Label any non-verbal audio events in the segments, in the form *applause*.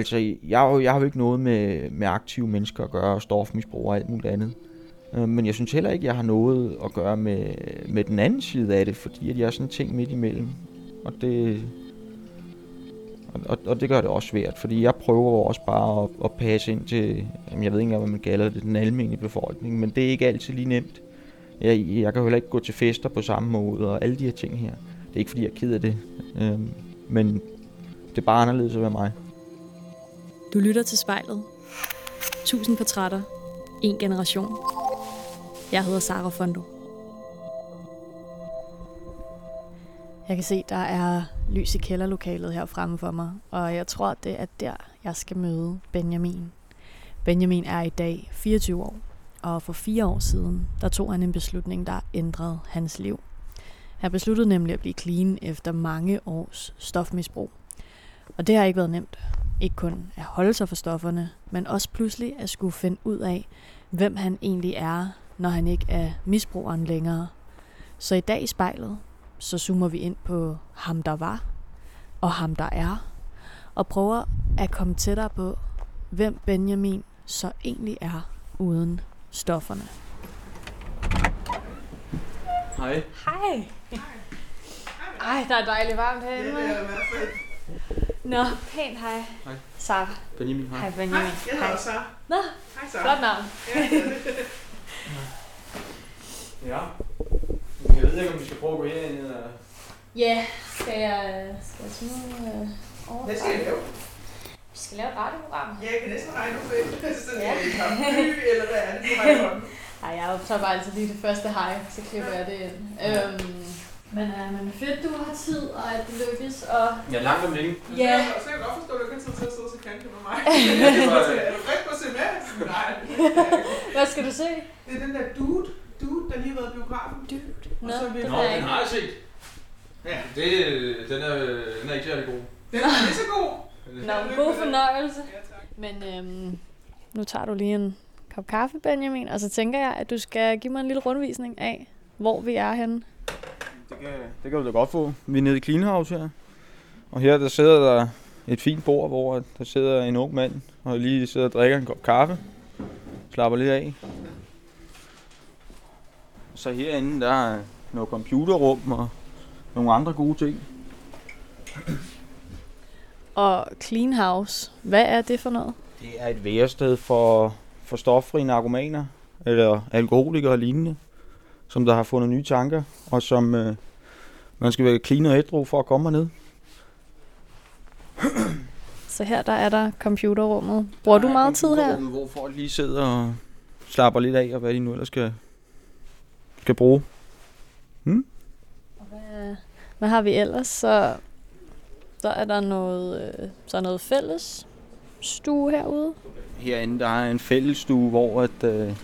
Altså, jeg, jeg har jo ikke noget med, med aktive mennesker at gøre, og stofmisbrug og alt muligt andet. Øh, men jeg synes heller ikke, jeg har noget at gøre med, med den anden side af det, fordi at jeg er sådan en ting midt imellem. Og det, og, og, det gør det også svært, fordi jeg prøver jo også bare at, at passe ind til, jamen jeg ved ikke engang, hvad man kalder det, den almindelige befolkning, men det er ikke altid lige nemt. Jeg, jeg kan heller ikke gå til fester på samme måde, og alle de her ting her. Det er ikke fordi, jeg er ked af det, øhm, men det er bare anderledes at være mig. Du lytter til spejlet. Tusind portrætter. En generation. Jeg hedder Sara Fondo. Jeg kan se, der er lys i kælderlokalet her fremme for mig, og jeg tror, det er der, jeg skal møde Benjamin. Benjamin er i dag 24 år, og for fire år siden, der tog han en beslutning, der ændrede hans liv. Han besluttede nemlig at blive clean efter mange års stofmisbrug. Og det har ikke været nemt. Ikke kun at holde sig for stofferne, men også pludselig at skulle finde ud af, hvem han egentlig er, når han ikke er misbrugeren længere. Så i dag i spejlet, så zoomer vi ind på ham, der var, og ham, der er, og prøver at komme tættere på, hvem Benjamin så egentlig er uden stofferne. Hej. Hej! Ej, der er dejligt varmt herinde. Nå, pænt hej. Hej. Sara. Benjamin, hej. Hej Benjamin. Jeg hedder Sara. Nå, Hej Sara. flot navn. *laughs* Ja. Jeg ved ikke, om vi skal prøve at gå herind eller... Ja, skal jeg, skal jeg smide øh, over? Hvad skal jeg lave? Vi skal lave et radioprogram. Ja, jeg kan næsten regne ud det. Så det Ja. er en kampy, eller hvad er det, du har i hånden? Ej, jeg optager bare altid lige det første hej, så klipper jeg det ind. Øhm, men, øh, men fedt, du har tid, og at det lykkes, og Ja, langt om længe. ja, Så kan jeg godt forstå, at du ikke har tid til at sidde og se kante med mig. *laughs* er du frisk på at se med? Nej. hvad skal du se? Det er den der dude, dude, der lige har været i biografen. Dude. Nå, Og så er vi- det Nå, har jeg den ikke. har jeg set. Ja. Det, den, er, den er ikke særlig god. Den er lige så god. *laughs* Nå, god fornøjelse. Ja, tak. Men øhm, nu tager du lige en kop kaffe, Benjamin, og så tænker jeg, at du skal give mig en lille rundvisning af, hvor vi er henne. Det kan, det kan du da godt få. Vi er nede i Clean House her. Og her der sidder der et fint bord, hvor der sidder en ung mand og lige sidder og drikker en kop kaffe. Slapper lidt af. Så herinde der er noget computerrum og nogle andre gode ting. Og Clean House, hvad er det for noget? Det er et værested for, for stoffri narkomaner, eller alkoholikere og lignende, som der har fundet nye tanker, og som øh, man skal være clean og ædru for at komme herned. Så her der er der computerrummet. Bruger du meget tid her? Hvor folk lige sidder og slapper lidt af, og hvad de nu ellers skal, skal bruge. Og Hvad, hvad har vi ellers? Så, så er der noget, øh, så er noget fælles stue herude. Herinde der er en fællesstue, hvor at, øh,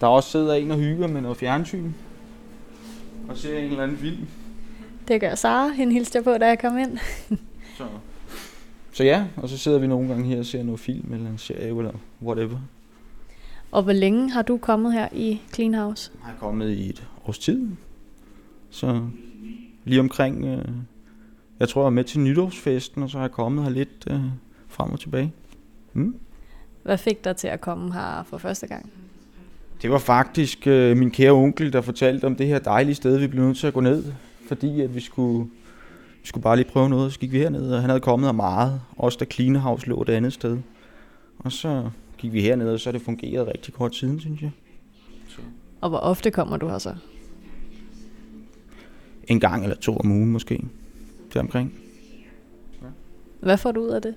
der også sidder en og hygger med noget fjernsyn. Og ser en eller anden film. Det gør Sara. Hende hilste jeg på, da jeg kom ind. Så. så ja, og så sidder vi nogle gange her og ser noget film eller en serie eller whatever. Og hvor længe har du kommet her i Clean House? Jeg er kommet i et års tid. Så lige omkring, øh, jeg tror jeg er med til nytårsfesten, og så har jeg kommet her lidt øh, frem og tilbage. Mm. Hvad fik dig til at komme her for første gang? Det var faktisk øh, min kære onkel, der fortalte om det her dejlige sted, vi blev nødt til at gå ned. Fordi at vi skulle, vi skulle bare lige prøve noget, så gik vi herned, og han havde kommet her meget. Også da Clean House lå et andet sted. Og så gik vi herned, og så har det fungeret rigtig godt siden, synes jeg. Og hvor ofte kommer du her så? En gang eller to om ugen måske. Til omkring. Hvad får du ud af det?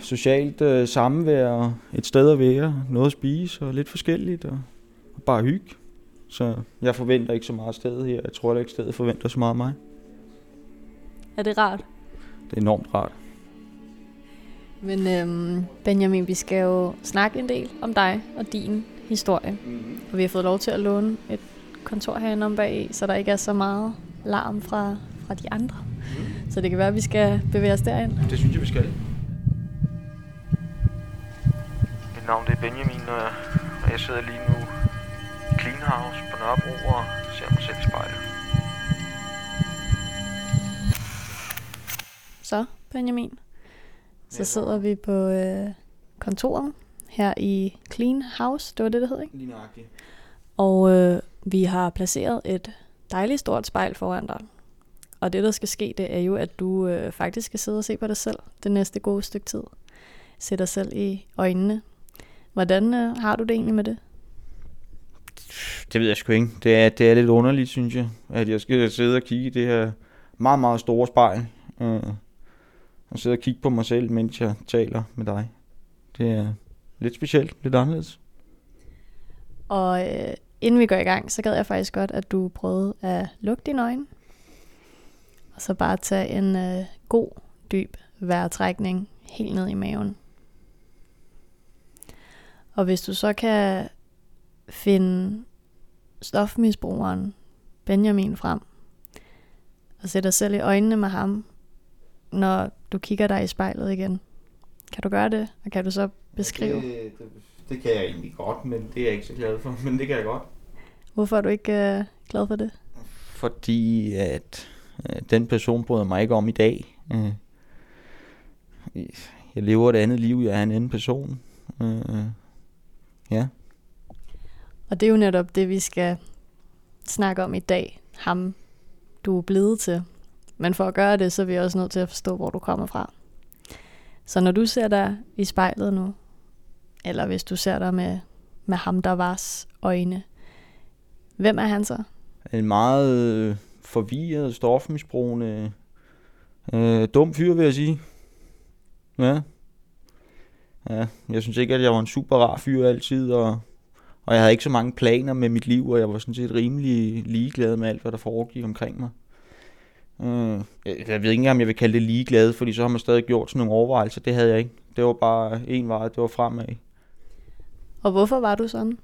Socialt øh, samvær, og et sted at være, noget at spise og lidt forskelligt. Og, og bare hygge. Så jeg forventer ikke så meget af stedet her. Jeg tror heller ikke, stedet forventer så meget af mig. Er det rart? Det er enormt rart. Men øhm, Benjamin, vi skal jo snakke en del om dig og din historie. Mm-hmm. Og vi har fået lov til at låne et kontor herinde om bag, så der ikke er så meget larm fra, fra de andre. Mm. Så det kan være, at vi skal bevæge os derind. Det synes jeg, vi skal. Mit navn det er Benjamin, og jeg, sidder lige nu Clean House på Nørrebro og ser mig selv i spejlet. Så, Benjamin. Så Ja. sidder vi på øh, kontoret her i Clean House, det var det, det hed, ikke? Lige nøjagtigt. Og øh, vi har placeret et dejligt stort spejl foran dig. Og det, der skal ske, det er jo, at du øh, faktisk skal sidde og se på dig selv det næste gode stykke tid. Se dig selv i øjnene. Hvordan øh, har du det egentlig med det? Det ved jeg sgu ikke. Det er, det er lidt underligt, synes jeg, at jeg skal sidde og kigge i det her meget, meget store spejl. Øh, og sidde og kigge på mig selv, mens jeg taler med dig. Det er lidt specielt, lidt anderledes. Og øh, inden vi går i gang, så gad jeg faktisk godt, at du prøvede at lukke dine øjne. Og så bare tage en øh, god, dyb vejrtrækning helt ned i maven. Og hvis du så kan finde stofmisbrugeren Benjamin frem, og sætte dig selv i øjnene med ham, når du kigger dig i spejlet igen. Kan du gøre det? Og kan du så beskrive, Det, det, det kan jeg egentlig godt, men det er jeg ikke så glad for. *laughs* Men det kan jeg godt. hvorfor er du ikke øh, glad for det? Fordi at øh, den person bryder mig ikke om i dag. Øh, jeg lever et andet liv, jeg er en anden person. Øh, ja. Og det er jo netop det, vi skal snakke om i dag. Ham, du er blevet til. Men for at gøre det, så er vi også nødt til at forstå, hvor du kommer fra. Så når du ser dig i spejlet nu, eller hvis du ser dig med, med ham, der vars øjne, hvem er han så? En meget øh, forvirret, stofmisbrugende, øh, dum fyr, vil jeg sige. Ja. Ja, jeg synes ikke, at jeg var en super rar fyr altid, og, og jeg havde ikke så mange planer med mit liv, og jeg var sådan set rimelig ligeglad med alt, hvad der foregik omkring mig. Øh, jeg, jeg ved ikke engang, om jeg vil kalde det ligeglad, fordi så har man stadig gjort sådan nogle overvejelser. Det havde jeg ikke. Det var bare en vej, det var fremad. Og hvorfor var du sådan?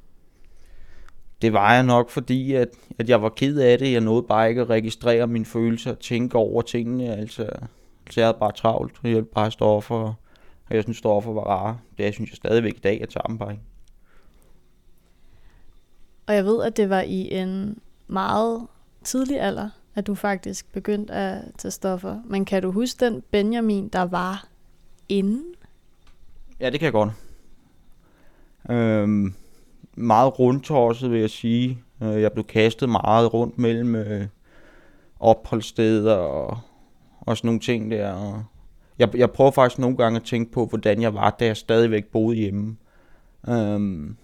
Det var jeg nok, fordi at, at jeg var ked af det. Jeg nåede bare ikke at registrere mine følelser og tænke over tingene. Altså, så jeg havde bare travlt. Jeg ville bare stoffer, og jeg synes, stoffer var rare. Det synes jeg stadigvæk i dag, jeg tager dem bare ikke. Og jeg ved, at det var i en meget tidlig alder, at du faktisk begyndte at tage stoffer. Men kan du huske den Benjamin, der var inden? Ja, det kan jeg godt. Øhm, meget rundtosset, vil jeg sige. Øh, jeg blev kastet meget rundt mellem øh, opholdssteder og, og sådan nogle ting der. Og jeg, jeg prøver faktisk nogle gange at tænke på, hvordan jeg var, da jeg stadigvæk boede hjemme. Øhm,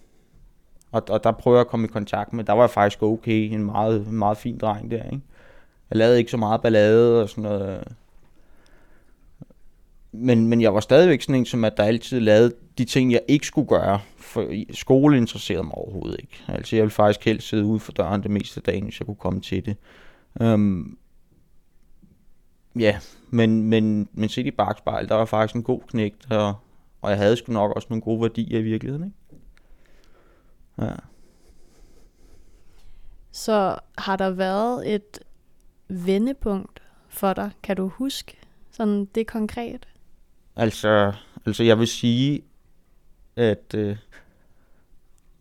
og, og der prøver jeg at komme i kontakt med, der var jeg faktisk okay, en meget, meget fin dreng der, ikke? Jeg lavede ikke så meget ballade og sådan noget. Men, men jeg var stadigvæk sådan en, som at der altid lavede de ting, jeg ikke skulle gøre. For skole interesserede mig overhovedet ikke. Altså jeg ville faktisk helst sidde ude for døren det meste af dagen, hvis jeg kunne komme til det. Um, ja, men, men, men set i bagspejl, der var faktisk en god knægt, og, og jeg havde sgu nok også nogle gode værdier i virkeligheden. Ikke? Ja. Så har der været et vendepunkt for dig? Kan du huske sådan det konkret? Altså, altså jeg vil sige, at... Øh,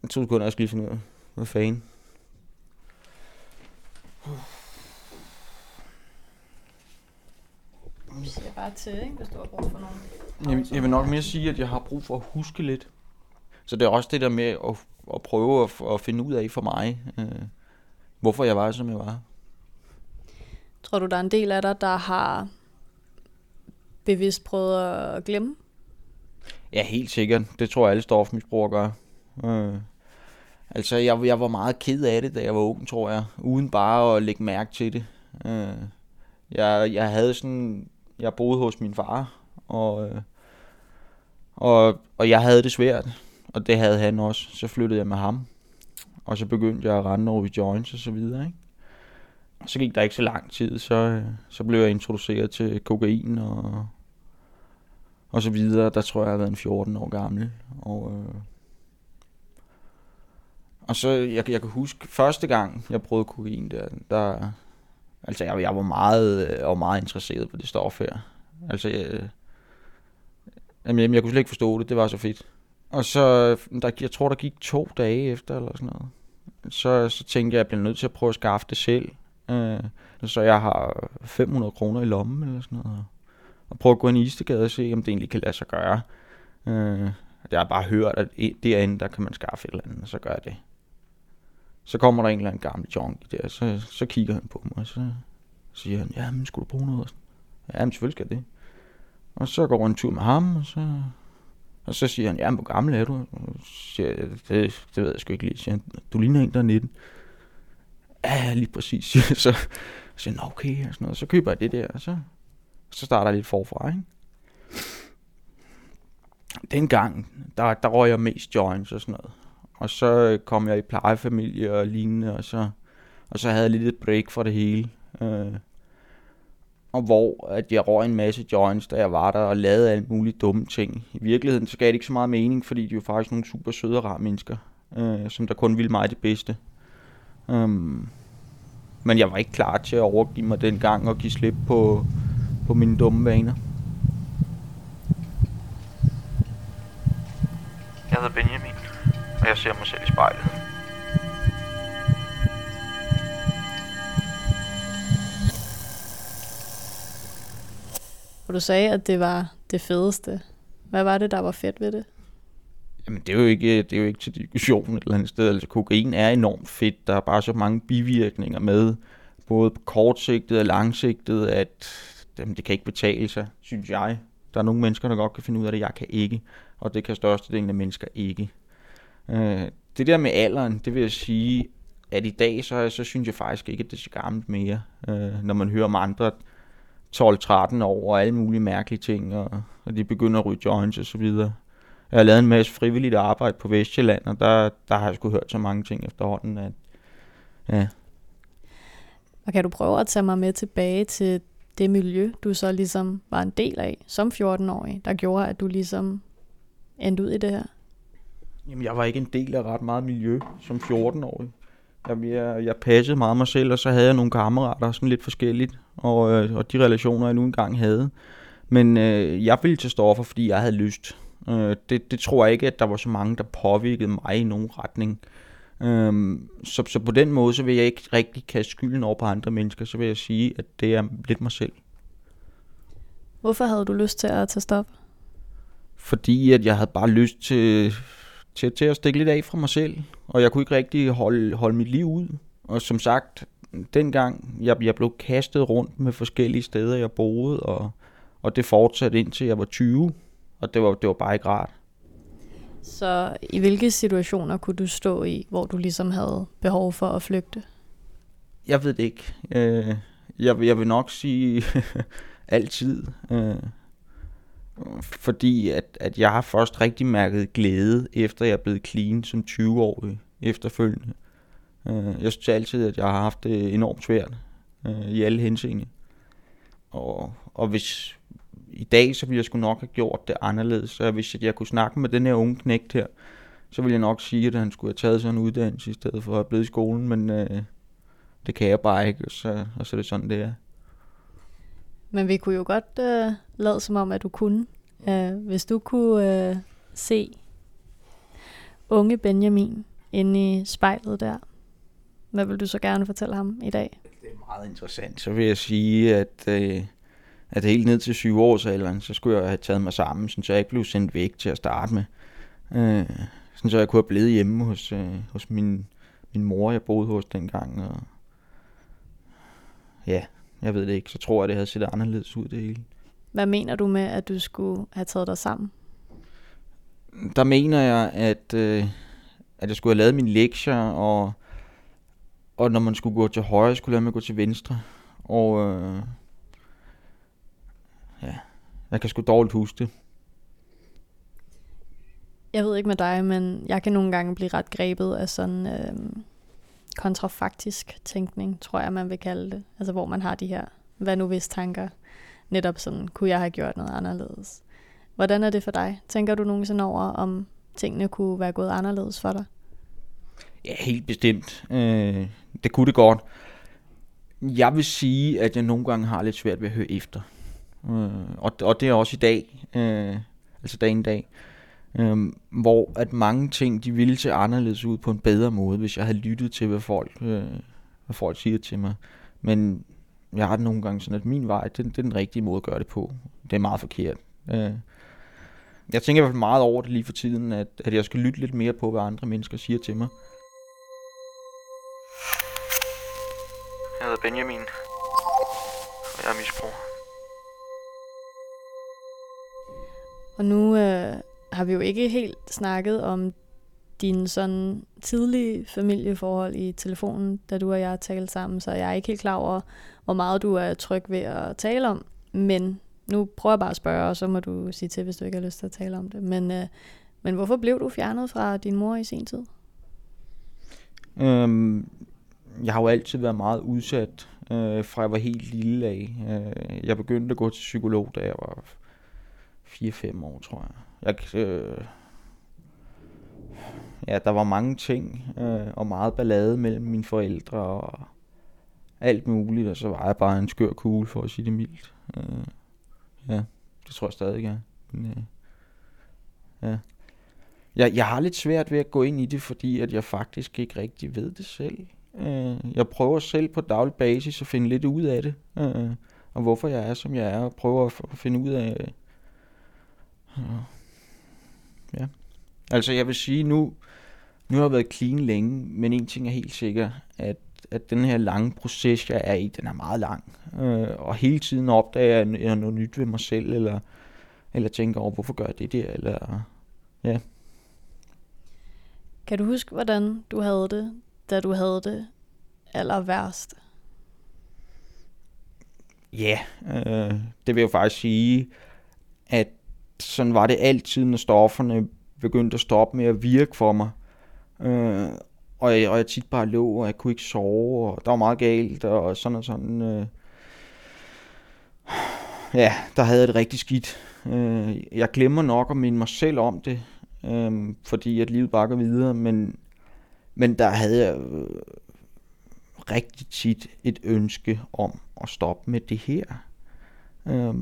to sekunder, jeg skal lige finde ud af, hvad fanden. Du siger bare til, ikke, hvis du har brug for nogen. Jeg, jeg vil nok mere sige, at jeg har brug for at huske lidt. Så det er også det der med at, at prøve at, at finde ud af for mig, øh, hvorfor jeg var, som jeg var. Tror du, der er en del af dig, der har bevidst prøvet at glemme? Ja, helt sikkert. Det tror jeg, alle stofmisbrugere gør. Øh. Altså, jeg, jeg var meget ked af det, da jeg var ung, tror jeg. Uden bare at lægge mærke til det. Øh. Jeg, jeg havde sådan... Jeg boede hos min far, og, øh, og, og jeg havde det svært. Og det havde han også. Så flyttede jeg med ham. Og så begyndte jeg at rende over i joints og så videre, ikke? Og så gik der ikke så lang tid, så, øh, så blev jeg introduceret til kokain og, og så videre. Der tror jeg, jeg har været en 14 år gammel. Og, øh, og så, jeg, jeg kan huske, første gang, jeg prøvede kokain der, der altså jeg, jeg var meget, øh, og meget interesseret på det stof her. Altså, jeg, øh, jamen, jeg kunne slet ikke forstå det, det var så fedt. Og så, der, jeg tror, der gik to dage efter, eller sådan noget. Så, så tænkte jeg, at jeg bliver nødt til at prøve at skaffe det selv. Øh, så jeg har 500 kroner i lommen, eller sådan noget. og prøve at gå ind i Istegade og se, om det egentlig kan lade sig gøre. Øh, jeg har bare hørt, at derinde, der kan man skaffe et eller andet, og så gør jeg det. Så kommer der en eller anden gammel junkie der, så, så kigger han på mig, og så siger han, ja, men skulle du bruge noget? Ja, men selvfølgelig skal det. Og så går jeg en tur med ham, og så, og så siger han, ja, hvor gammel er du? Og så siger jeg, det, det ved jeg sgu ikke lige. Så siger han, du ligner en, der er 19. Ja, lige præcis. *laughs* siger jeg. Så, så siger han, okay, og sådan noget. Så køber jeg det der, og så, så starter jeg lidt forfra, ikke? Dengang, der, der røg jeg mest joints og sådan noget. Og så kom jeg i plejefamilie og lignende, og så, og så havde jeg lidt et break fra det hele. Øh, og hvor at jeg røg en masse joints, da jeg var der, og lavede alle mulige dumme ting. I virkeligheden så gav det ikke så meget mening, fordi de er jo faktisk nogle super søde og rare mennesker, øh, som der kun ville mig det bedste. Um, men jeg var ikke klar til at overgive mig dengang og give slip på, på mine dumme vaner. Jeg hedder Benjamin, og jeg ser mig selv i spejlet. Hvor du sagde, at det var det fedeste. Hvad var det, der var fedt ved det? Jamen, det er jo ikke, det er jo ikke til diskussion et eller andet sted. Altså, kokain er enormt fedt. Der er bare så mange bivirkninger med, både på kortsigtet og langsigtet, at jamen, det kan ikke betale sig, synes jeg. Der er nogle mennesker, der godt kan finde ud af det, jeg kan ikke. Og det kan størstedelen af mennesker ikke. Øh, det der med alderen, det vil jeg sige, at i dag, så, så synes jeg faktisk ikke, at det er så gammelt mere. Øh, når man hører om andre 12-13 år og alle mulige mærkelige ting, og, og de begynder at ryge joints og så videre. Jeg har lavet en masse frivilligt arbejde på Vestjylland, og der, der har jeg sgu hørt så mange ting efterhånden, at ja, Og kan du prøve at tage mig med tilbage til det miljø, du så ligesom var en del af som 14-årig, der gjorde, at du ligesom endte ud i det her? Jamen, jeg var ikke en del af ret meget miljø som 14-årig. Jeg, jeg, jeg passede meget mig selv, og så havde jeg nogle kammerater, sådan lidt forskelligt, og, øh, og de relationer, jeg nu engang havde. Men øh, jeg ville til stoffer, fordi jeg havde lyst. Øh, det, det tror jeg ikke, at der var så mange, der påvirkede mig i nogen retning. Øh, så, så på den måde, så vil jeg ikke rigtig kaste skylden over på andre mennesker, så vil jeg sige, at det er lidt mig selv. Hvorfor havde du lyst til at tage stop? fordi at jeg havde bare lyst til, til, til at stikke lidt af fra mig selv, og jeg kunne ikke rigtig holde, holde mit liv ud. Og som sagt, dengang jeg, jeg blev kastet rundt med forskellige steder, jeg boede, og, og det fortsatte indtil jeg var 20, og det var, det var bare ikke rart. Så i hvilke situationer kunne du stå i, hvor du ligesom havde behov for at flygte? Jeg ved det ikke. Øh, jeg, vil- jeg vil nok sige *laughs* altid. Øh, fordi at, at jeg har først rigtig mærket glæde, efter jeg er blevet clean som 20-årig efterfølgende. Øh, jeg synes altid, at jeg har haft det enormt svært øh, i alle henseende. Og, og hvis i dag, så ville jeg sgu nok have gjort det anderledes. Så hvis jeg kunne snakke med den her unge knægt her, så ville jeg nok sige, at han skulle have taget sådan en uddannelse i stedet for at have blevet i skolen. Men øh, det kan jeg bare ikke, og så, og så er det sådan, det er. Men vi kunne jo godt øh, lad som om, at du kunne. Øh, hvis du kunne øh, se unge Benjamin inde i spejlet der, hvad vil du så gerne fortælle ham i dag? Det er meget interessant. Så vil jeg sige, at, øh, at helt ned til syv års alderen, så skulle jeg have taget mig sammen, så jeg ikke blev sendt væk til at starte med. Øh, sådan så jeg kunne have blevet hjemme hos, øh, hos min, min mor, jeg boede hos dengang. Og ja, jeg ved det ikke. Så tror jeg, det havde set anderledes ud det hele. Hvad mener du med, at du skulle have taget dig sammen? der mener jeg, at, øh, at jeg skulle have lavet mine lektier, og, og når man skulle gå til højre, skulle jeg med at gå til venstre. Og øh, ja, jeg kan sgu dårligt huske det. Jeg ved ikke med dig, men jeg kan nogle gange blive ret grebet af sådan øh, kontrafaktisk tænkning, tror jeg, man vil kalde det. Altså hvor man har de her, hvad nu hvis tanker, netop sådan, kunne jeg have gjort noget anderledes? Hvordan er det for dig? Tænker du nogensinde over, om tingene kunne være gået anderledes for dig? Ja, helt bestemt. Øh, det kunne det godt. Jeg vil sige, at jeg nogle gange har lidt svært ved at høre efter. Øh, og, og det er også i dag, øh, altså dagen i dag, øh, hvor at mange ting, de ville se anderledes ud på en bedre måde, hvis jeg havde lyttet til, hvad folk, øh, hvad folk siger til mig. Men jeg har det nogle gange sådan, at min vej, det, det er den rigtige måde at gøre det på. Det er meget forkert. Øh, jeg tænker i hvert fald meget over det lige for tiden, at, at jeg skal lytte lidt mere på, hvad andre mennesker siger til mig. Jeg hedder Benjamin, og jeg er misbruger. Og nu øh, har vi jo ikke helt snakket om dine sådan tidlige familieforhold i telefonen, da du og jeg talte sammen, så jeg er ikke helt klar over, hvor meget du er tryg ved at tale om. Men nu prøver jeg bare at spørge, og så må du sige til, hvis du ikke har lyst til at tale om det. Men, øh, men hvorfor blev du fjernet fra din mor i sin tid? Øhm, jeg har jo altid været meget udsat, øh, fra jeg var helt lille af. Øh, jeg begyndte at gå til psykolog, da jeg var 4-5 år, tror jeg. jeg øh, ja, der var mange ting, øh, og meget ballade mellem mine forældre, og alt muligt, og så var jeg bare en skør kugle, for at sige det mildt. Øh, ja, det tror jeg stadig, jeg er. Men, øh, ja. Jeg, jeg har lidt svært ved at gå ind i det, fordi at jeg faktisk ikke rigtig ved det selv. Øh, jeg prøver selv på daglig basis at finde lidt ud af det, øh, og hvorfor jeg er, som jeg er, og prøver at, at finde ud af... Øh, ja. Altså jeg vil sige, nu, nu har jeg været clean længe, men en ting er helt sikker, at, at den her lange proces, jeg er i, den er meget lang. Øh, og hele tiden opdager jeg, jeg noget nyt ved mig selv, eller, eller tænker over, hvorfor gør jeg det der, eller ja. Kan du huske, hvordan du havde det, da du havde det aller værst? Ja, øh, det vil jeg faktisk sige, at sådan var det altid, når stofferne begyndte at stoppe med at virke for mig. Øh, og, jeg, og jeg tit bare lå, og jeg kunne ikke sove, og der var meget galt, og sådan og sådan. Øh. Ja, der havde jeg det rigtig skidt. Øh, jeg glemmer nok at minde mig selv om det, øh, fordi at livet bare går videre, men, men der havde jeg øh, rigtig tit et ønske om at stoppe med det her. Øh,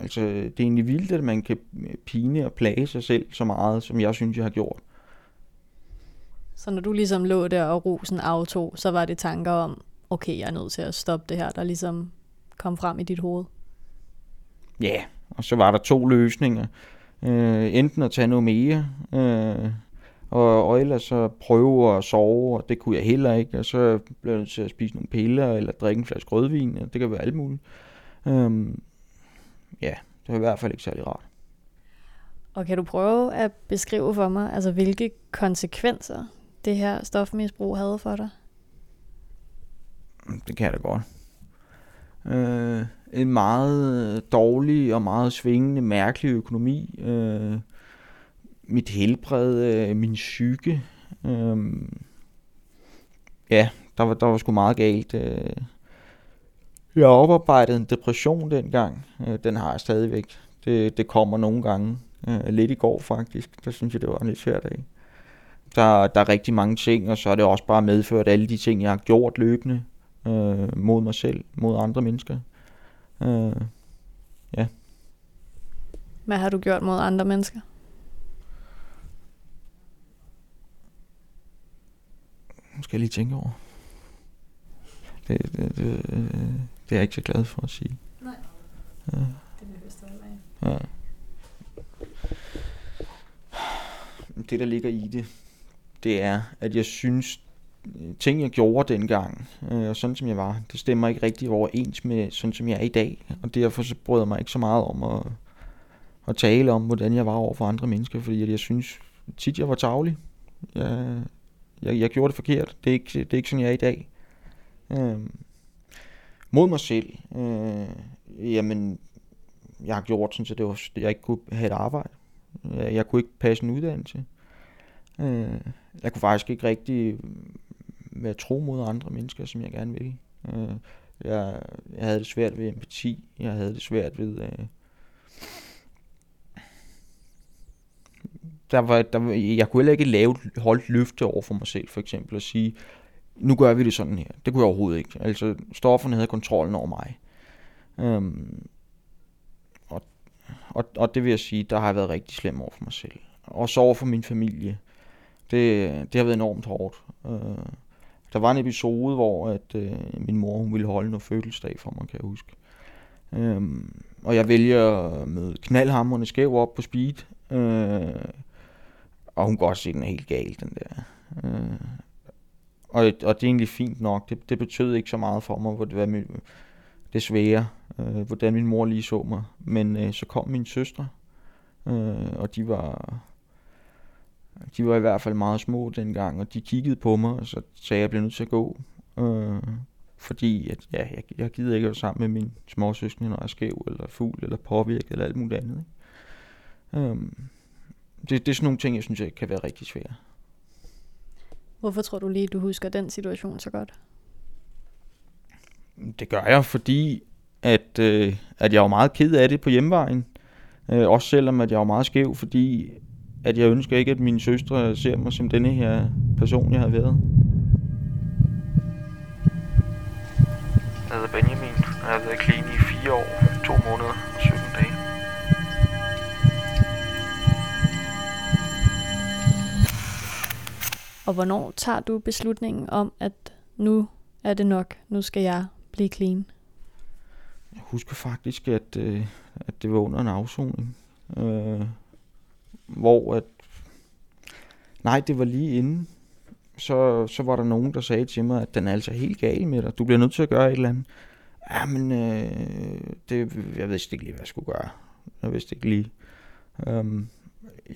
Altså, det er egentlig vildt, at man kan pine og plage sig selv så meget, som jeg synes, jeg har gjort. Så når du ligesom lå der og rosen aftog, så var det tanker om, okay, jeg er nødt til at stoppe det her, der ligesom kom frem i dit hoved? Ja, yeah. og så var der to løsninger. Øh, enten at tage noget mere, øh, og, og ellers så prøve at sove, og det kunne jeg heller ikke, og så blev jeg nødt til at spise nogle piller, eller drikke en flaske rødvin, og det kan være alt muligt. Øh, ja, det var i hvert fald ikke særlig rart. Og kan du prøve at beskrive for mig, altså hvilke konsekvenser det her stofmisbrug havde for dig? Det kan jeg da godt. Øh, en meget dårlig og meget svingende, mærkelig økonomi. Øh, mit helbred, øh, min psyke. Øh, ja, der var, der var sgu meget galt. Øh, jeg oparbejdede en depression dengang. Øh, den har jeg stadigvæk. Det, det kommer nogle gange. Øh, lidt i går faktisk. Der synes jeg, det var en lidt svær dag. Der, der er rigtig mange ting, og så er det også bare medført alle de ting, jeg har gjort løbende øh, mod mig selv, mod andre mennesker. Øh, ja. Hvad har du gjort mod andre mennesker? Nu skal jeg lige tænke over. Det, det, det, det er jeg ikke så glad for at sige. Nej. Ja. Det vil jeg Ja. Det, der ligger i det, det er, at jeg synes, øh, ting jeg gjorde dengang, øh, og sådan som jeg var, det stemmer ikke rigtig overens med sådan som jeg er i dag. Og derfor så bryder jeg mig ikke så meget om at, at tale om, hvordan jeg var over for andre mennesker, fordi jeg synes tit, jeg var tavlig. Jeg, jeg, jeg gjorde det forkert. Det er ikke, det er ikke sådan, jeg er i dag. Øh, mod mig selv. Øh, jamen, jeg har gjort sådan, så det var, jeg ikke kunne have et arbejde. Jeg, jeg kunne ikke passe en uddannelse. Øh, Øh, jeg kunne faktisk ikke rigtig være tro mod andre mennesker, som jeg gerne ville. Øh, jeg, jeg havde det svært ved empati. Jeg havde det svært ved... Øh, der var, der var, jeg kunne heller ikke lave holde løfte over for mig selv, for eksempel, at sige, nu gør vi det sådan her. Det kunne jeg overhovedet ikke. Altså, stofferne havde kontrollen over mig. Øhm, og, og, og det vil jeg sige, der har jeg været rigtig slem over for mig selv. Og så over for min familie. Det, det har været enormt hårdt. Øh, der var en episode, hvor at, øh, min mor hun ville holde noget fødselsdag for mig, kan jeg huske. Øh, og jeg vælger med knaldhammerne skæv op på speed. Øh, og hun kan også se, den er helt gal, den der. Øh, og, og det er egentlig fint nok. Det, det betød ikke så meget for mig, hvor det var min, desværre, øh, hvordan min mor lige så mig. Men øh, så kom min søster, øh, og de var, de var i hvert fald meget små dengang, og de kiggede på mig, og så sagde jeg, at jeg blev nødt til at gå. Øh, fordi at, ja, jeg, jeg gider ikke at være sammen med min småsøskende, når jeg er skæv, eller fugl, eller påvirket, eller alt muligt andet. Ikke? Øh, det, det er sådan nogle ting, jeg synes, jeg kan være rigtig svære. Hvorfor tror du lige, du husker den situation så godt? Det gør jeg, fordi at, øh, at jeg var meget ked af det på hjemvejen. Øh, også selvom at jeg var meget skæv, fordi at jeg ønsker ikke, at mine søstre ser mig som denne her person, jeg har været. Jeg hedder Benjamin, og jeg har været clean i fire år, to måneder og 17 dage. Og hvornår tager du beslutningen om, at nu er det nok, nu skal jeg blive clean? Jeg husker faktisk, at, øh, at det var under en afsoning. Øh, hvor at... Nej, det var lige inden. Så, så var der nogen, der sagde til mig, at den er altså helt gal med dig. Du bliver nødt til at gøre et eller andet. Ja, men øh, det, jeg vidste ikke lige, hvad jeg skulle gøre. Jeg vidste ikke lige. Øhm,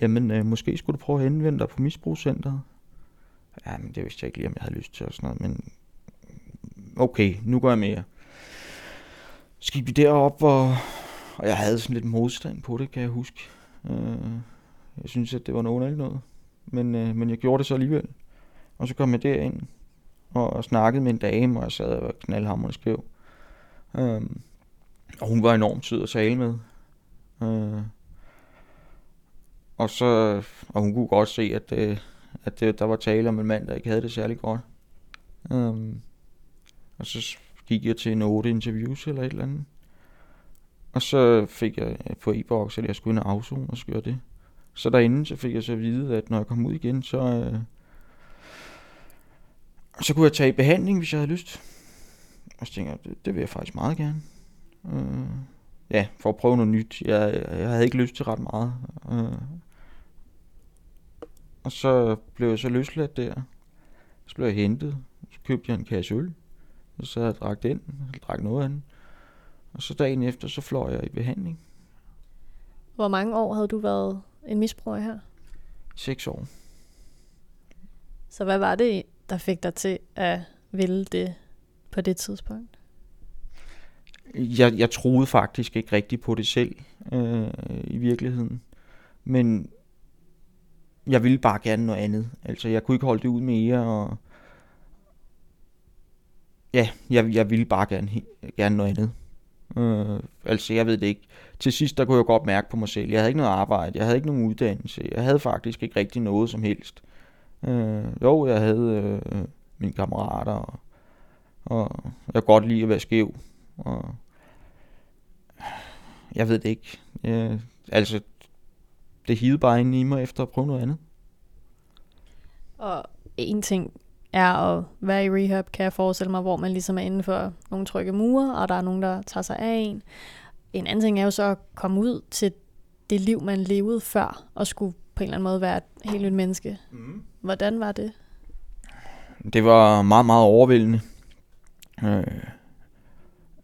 jamen, øh, måske skulle du prøve at henvende dig på misbrugscenteret. Ja, men det vidste jeg ikke lige, om jeg havde lyst til og sådan noget. Men okay, nu går jeg med jer. Så gik vi derop, og, og jeg havde sådan lidt modstand på det, kan jeg huske. Øh, jeg synes, at det var noget underligt noget. Men, øh, men jeg gjorde det så alligevel. Og så kom jeg derind og, og snakkede med en dame, og jeg sad og var knaldhammerende skæv. Øhm, og hun var enormt sød at tale med. Øh, og så, og hun kunne godt se, at, øh, at det, der var tale om en mand, der ikke havde det særlig godt. Øhm, og så gik jeg til en otte interviews eller et eller andet. Og så fik jeg på e-boks, at jeg skulle ind og afzone og skøre det. Så derinde så fik jeg så at vide, at når jeg kom ud igen, så, øh, så kunne jeg tage i behandling, hvis jeg havde lyst. Og så tænkte jeg, det, det vil jeg faktisk meget gerne. Øh, ja, for at prøve noget nyt. Jeg, jeg havde ikke lyst til ret meget. Øh, og så blev jeg så løsladt der. Så blev jeg hentet. Så købte jeg en kasse øl. Og så havde jeg drak den. Jeg drak noget af den. Og så dagen efter, så fløj jeg i behandling. Hvor mange år havde du været en misbruger her? Seks år. Så hvad var det, der fik dig til at ville det på det tidspunkt? Jeg, jeg troede faktisk ikke rigtigt på det selv øh, i virkeligheden. Men jeg ville bare gerne noget andet. Altså, jeg kunne ikke holde det ud mere, og ja, jeg, jeg ville bare gerne, gerne noget andet. Øh, altså, jeg ved det ikke. Til sidst, der kunne jeg godt mærke på mig selv. Jeg havde ikke noget arbejde, jeg havde ikke nogen uddannelse. Jeg havde faktisk ikke rigtig noget som helst. Øh, jo, jeg havde øh, mine kammerater, og, og jeg kunne godt lide at være skæv. Og jeg ved det ikke. Øh, altså, det hivede bare ind i mig efter at prøve noget andet. Og en ting er at være i rehab, kan jeg forestille mig, hvor man ligesom er inden for nogle trygge mure, og der er nogen, der tager sig af en. En anden ting er jo så at komme ud til det liv, man levede før, og skulle på en eller anden måde være et helt nyt menneske. Mm. Hvordan var det? Det var meget, meget overvældende. Øh,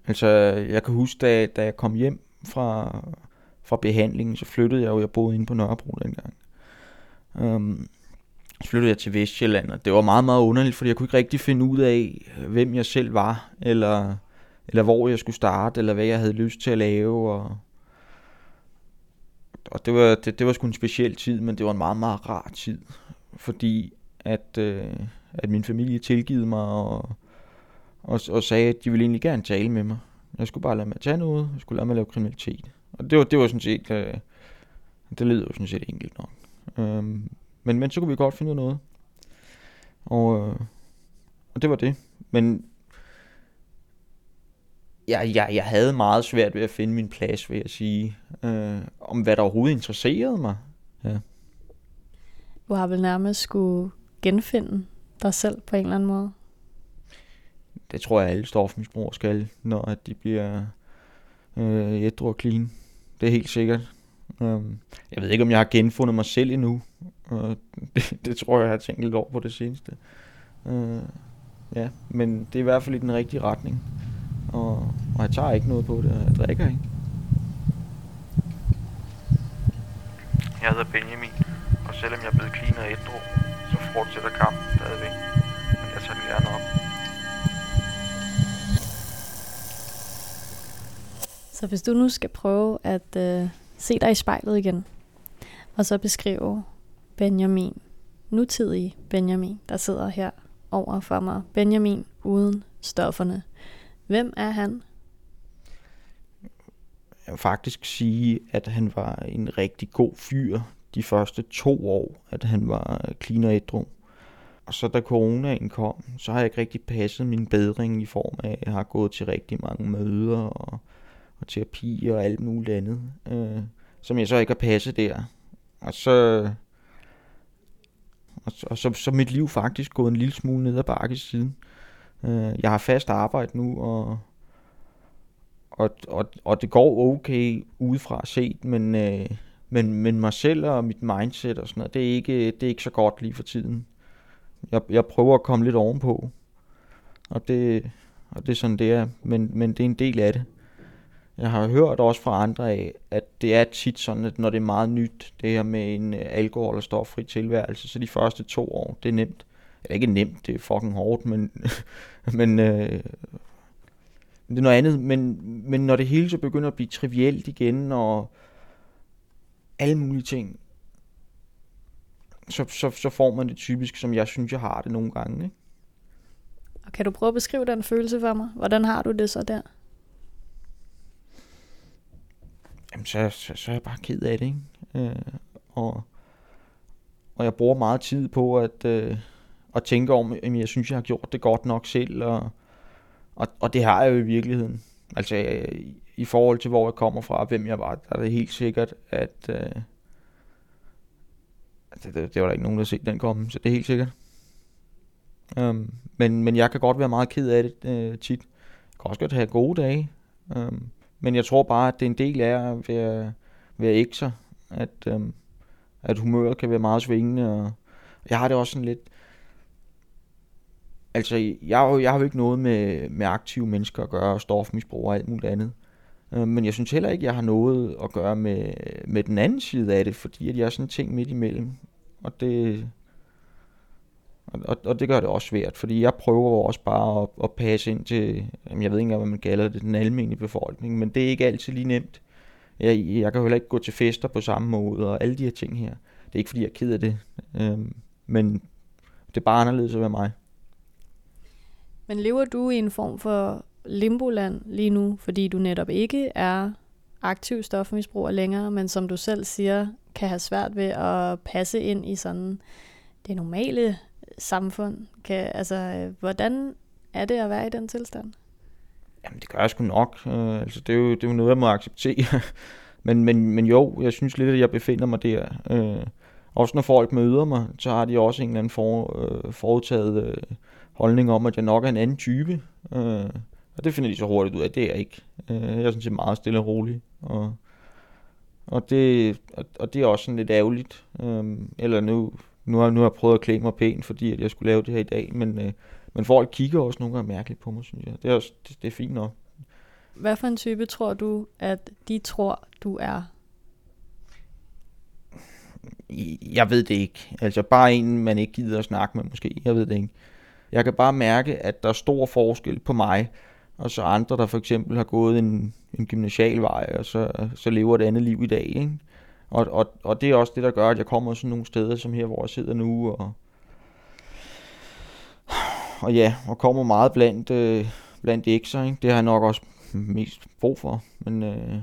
altså, jeg kan huske, da, da jeg kom hjem fra, fra behandlingen, så flyttede jeg jo, jeg boede inde på Nørrebro dengang. Um, så flyttede jeg til Vestjylland, og det var meget, meget underligt, fordi jeg kunne ikke rigtig finde ud af, hvem jeg selv var, eller, eller hvor jeg skulle starte, eller hvad jeg havde lyst til at lave, og, og det var, det, det var sgu en speciel tid, men det var en meget, meget rar tid, fordi at, øh, at min familie tilgivede mig, og, og, og sagde, at de ville egentlig gerne tale med mig. Jeg skulle bare lade mig tage noget, jeg skulle lade mig lave kriminalitet. Og det var, det var sådan set, øh, det lyder jo sådan set enkelt nok. Øhm, men, men så kunne vi godt finde noget. Og, øh, og det var det. Men jeg, jeg, jeg havde meget svært ved at finde min plads, vil jeg sige. Øh, om hvad der overhovedet interesserede mig. Ja. Du har vel nærmest skulle genfinde dig selv på en eller anden måde? det tror jeg alle stofmisbrugere skal, når de bliver øh, ædru og clean. Det er helt sikkert. Um, jeg ved ikke, om jeg har genfundet mig selv endnu. Uh, *laughs* det, det tror jeg, jeg har tænkt lidt over på det seneste. Uh, ja, men det er i hvert fald i den rigtige retning. Og, og jeg tager ikke noget på det, og jeg drikker ikke. Jeg hedder Benjamin, og selvom jeg er blevet clean og ædru, så fortsætter kampen stadigvæk. Men jeg tager den gerne op. Så hvis du nu skal prøve at øh, se dig i spejlet igen, og så beskrive Benjamin, nutidig Benjamin, der sidder her over for mig. Benjamin uden stofferne. Hvem er han? Jeg vil faktisk sige, at han var en rigtig god fyr de første to år, at han var clean og ædru. Og så da coronaen kom, så har jeg ikke rigtig passet min bedring i form af, at jeg har gået til rigtig mange møder og, og terapi og alt muligt andet, øh, som jeg så ikke har passet der. Og så, og så, og så, så mit liv faktisk gået en lille smule ned ad bakke siden. Øh, jeg har fast arbejde nu, og, og, og, og det går okay udefra set, men, øh, men, men mig selv og mit mindset og sådan noget, det er ikke, det er ikke så godt lige for tiden. Jeg, jeg prøver at komme lidt ovenpå, og det, og det er sådan, det er, men, men det er en del af det. Jeg har hørt også fra andre af, at det er tit sådan, at når det er meget nyt, det her med en øh, alkohol- og stoffri tilværelse, så de første to år, det er nemt. Eller ikke nemt, det er fucking hårdt, men, *laughs* men øh, det er noget andet. Men, men når det hele så begynder at blive trivielt igen, og alle mulige ting, så, så, så får man det typisk, som jeg synes, jeg har det nogle gange. Ikke? Og kan du prøve at beskrive den følelse for mig? Hvordan har du det så der? Jamen, så, så, så er jeg bare ked af det, ikke? Øh, og, og jeg bruger meget tid på at, øh, at tænke om, at jeg synes, jeg har gjort det godt nok selv, og, og, og det har jeg jo i virkeligheden. Altså, øh, i forhold til, hvor jeg kommer fra, og hvem jeg var, der er det helt sikkert, at øh, det, det, det var der ikke nogen, der set den komme, så det er helt sikkert. Um, men, men jeg kan godt være meget ked af det øh, tit. Jeg kan også godt have gode dage. Um, men jeg tror bare, at det er en del af at være, være ekser, at, øhm, at humøret kan være meget svingende. Og jeg har det også sådan lidt... Altså, jeg, har jo- jeg har jo ikke noget med, med aktive mennesker at gøre, og stofmisbrug og alt muligt andet. Øh, Men jeg synes heller ikke, jeg har noget at gøre med, med den anden side af det, fordi at jeg er sådan en ting midt imellem. Og det, og, og, det gør det også svært, fordi jeg prøver jo også bare at, at passe ind til, jamen jeg ved ikke engang, hvad man kalder det, den almindelige befolkning, men det er ikke altid lige nemt. Jeg, jeg kan jo heller ikke gå til fester på samme måde, og alle de her ting her. Det er ikke fordi, jeg er ked af det, øhm, men det er bare anderledes at være mig. Men lever du i en form for limboland lige nu, fordi du netop ikke er aktiv stofmisbruger længere, men som du selv siger, kan have svært ved at passe ind i sådan det normale samfund. Kan, altså, øh, hvordan er det at være i den tilstand? Jamen, det gør jeg sgu nok. Øh, altså, det er, jo, det er jo noget, jeg må acceptere. *laughs* men, men, men jo, jeg synes lidt, at jeg befinder mig der. Øh, også når folk møder mig, så har de også en eller anden for, øh, foretaget øh, holdning om, at jeg nok er en anden type. Øh, og det finder de så hurtigt ud af, det er jeg ikke. Øh, jeg er sådan set meget stille og rolig. Og, og, det, og, og det er også sådan lidt ærgerligt. Øh, eller nu, nu, har, nu har jeg prøvet at klæde mig pænt, fordi at jeg skulle lave det her i dag, men, øh, men folk kigger også nogle gange mærkeligt på mig, synes jeg. Det er, også, det, det er fint nok. Hvad for en type tror du, at de tror, du er? Jeg ved det ikke. Altså bare en, man ikke gider at snakke med måske. Jeg ved det ikke. Jeg kan bare mærke, at der er stor forskel på mig, og så andre, der for eksempel har gået en, en gymnasialvej, og så, så lever et andet liv i dag. Ikke? Og, og, og det er også det, der gør, at jeg kommer sådan nogle steder, som her, hvor jeg sidder nu, og, og ja, og kommer meget blandt, øh, blandt ekser, ikke? Det har jeg nok også mest brug for, men, øh,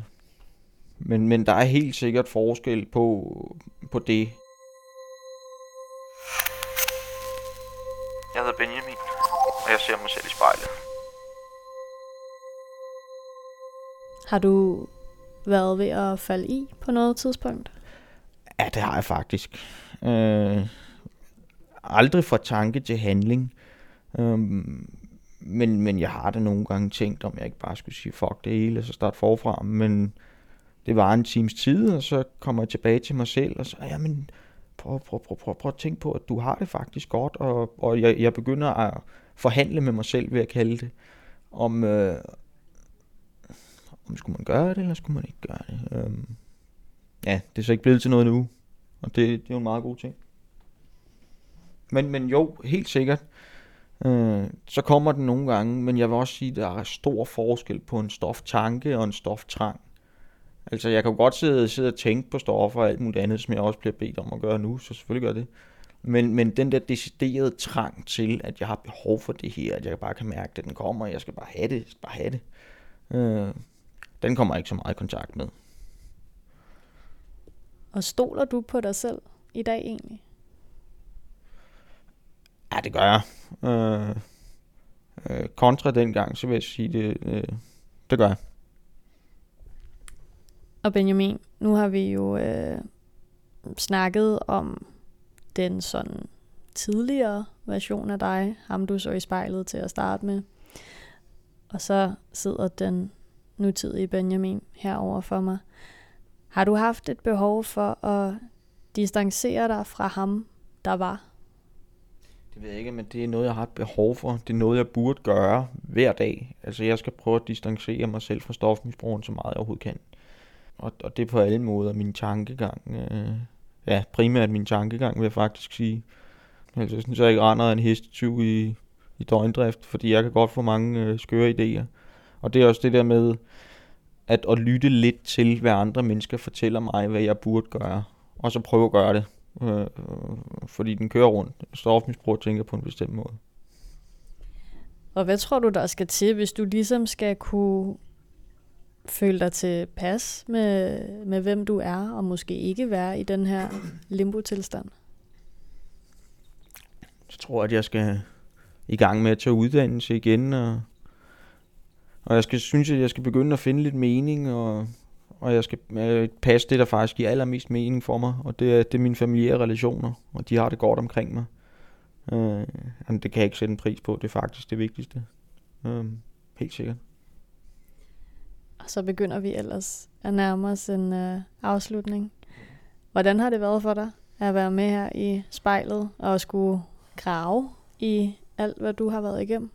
men, men der er helt sikkert forskel på, på det. Jeg hedder Benjamin, og jeg ser mig selv i spejlet. Har du været ved at falde i på noget tidspunkt? Ja, det har jeg faktisk. Øh, aldrig fra tanke til handling. Øh, men, men jeg har da nogle gange tænkt, om jeg ikke bare skulle sige fuck det hele, og så starte forfra. Men det var en times tid, og så kommer jeg tilbage til mig selv, og så, jamen, prøv, prøv, prøv, prøv, prøv at tænke på, at du har det faktisk godt, og, og jeg, jeg begynder at forhandle med mig selv, ved at kalde det, om, øh, om skulle man gøre det, eller skulle man ikke gøre det. Øhm, ja, det er så ikke blevet til noget nu, og det, det er jo en meget god ting. Men, men jo, helt sikkert, øh, så kommer den nogle gange, men jeg vil også sige, at der er stor forskel på en stoftanke og en stoftrang. Altså, jeg kan jo godt sidde, sidde og tænke på stoffer og alt muligt andet, som jeg også bliver bedt om at gøre nu, så selvfølgelig gør det. Men, men den der deciderede trang til, at jeg har behov for det her, at jeg bare kan mærke, at den kommer, og jeg skal bare have det, jeg skal bare have det, øh, den kommer jeg ikke så meget i kontakt med. Og stoler du på dig selv i dag egentlig? Ja, det gør jeg. Øh, øh, kontra dengang, så vil jeg sige, det, øh, det gør jeg. Og Benjamin, nu har vi jo øh, snakket om den sådan tidligere version af dig, ham du så i spejlet til at starte med. Og så sidder den nutidige Benjamin herover for mig. Har du haft et behov for at distancere dig fra ham, der var? Det ved jeg ikke, men det er noget, jeg har et behov for. Det er noget, jeg burde gøre hver dag. Altså, jeg skal prøve at distancere mig selv fra stofmisbrugen så meget jeg overhovedet kan. Og, og det er på alle måder min tankegang. Øh, ja, primært min tankegang, vil jeg faktisk sige. Altså, jeg synes, jeg ikke render en hestetyv i, i døgndrift, fordi jeg kan godt få mange øh, skøre idéer. Og det er også det der med at, at lytte lidt til, hvad andre mennesker fortæller mig, hvad jeg burde gøre. Og så prøve at gøre det. Øh, fordi den kører rundt. Stofmisbrug tænker på en bestemt måde. Og hvad tror du, der skal til, hvis du ligesom skal kunne føle dig tilpas med, med hvem du er, og måske ikke være i den her limbo-tilstand? Så tror jeg, at jeg skal i gang med at tage uddannelse igen, og, og jeg skal, synes, at jeg skal begynde at finde lidt mening, og, og jeg skal øh, passe det, der faktisk giver allermest mening for mig, og det er, det er mine familiære relationer, og de har det godt omkring mig. Øh, jamen, det kan jeg ikke sætte en pris på, det er faktisk det vigtigste. Øh, helt sikkert. Og så begynder vi ellers at nærme os en øh, afslutning. Hvordan har det været for dig at være med her i spejlet og skulle grave i alt, hvad du har været igennem?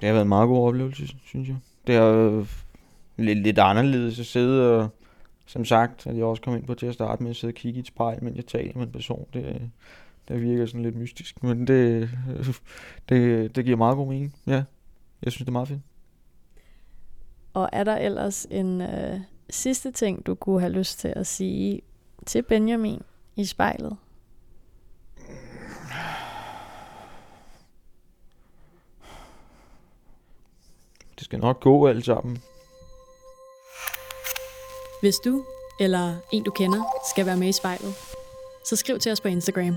Det har været en meget god oplevelse, synes jeg. Det er øh, lidt, lidt anderledes at sidde og, som sagt, at jeg også kom ind på til at starte med at sidde og kigge i et spejl, mens jeg taler med en person. Det, det virker sådan lidt mystisk, men det, *laughs* det, det giver meget god mening. Ja, jeg synes, det er meget fint. Og er der ellers en øh, sidste ting, du kunne have lyst til at sige til Benjamin i spejlet? Det skal nok gå alt sammen. Hvis du eller en du kender skal være med i spejlet, så skriv til os på Instagram.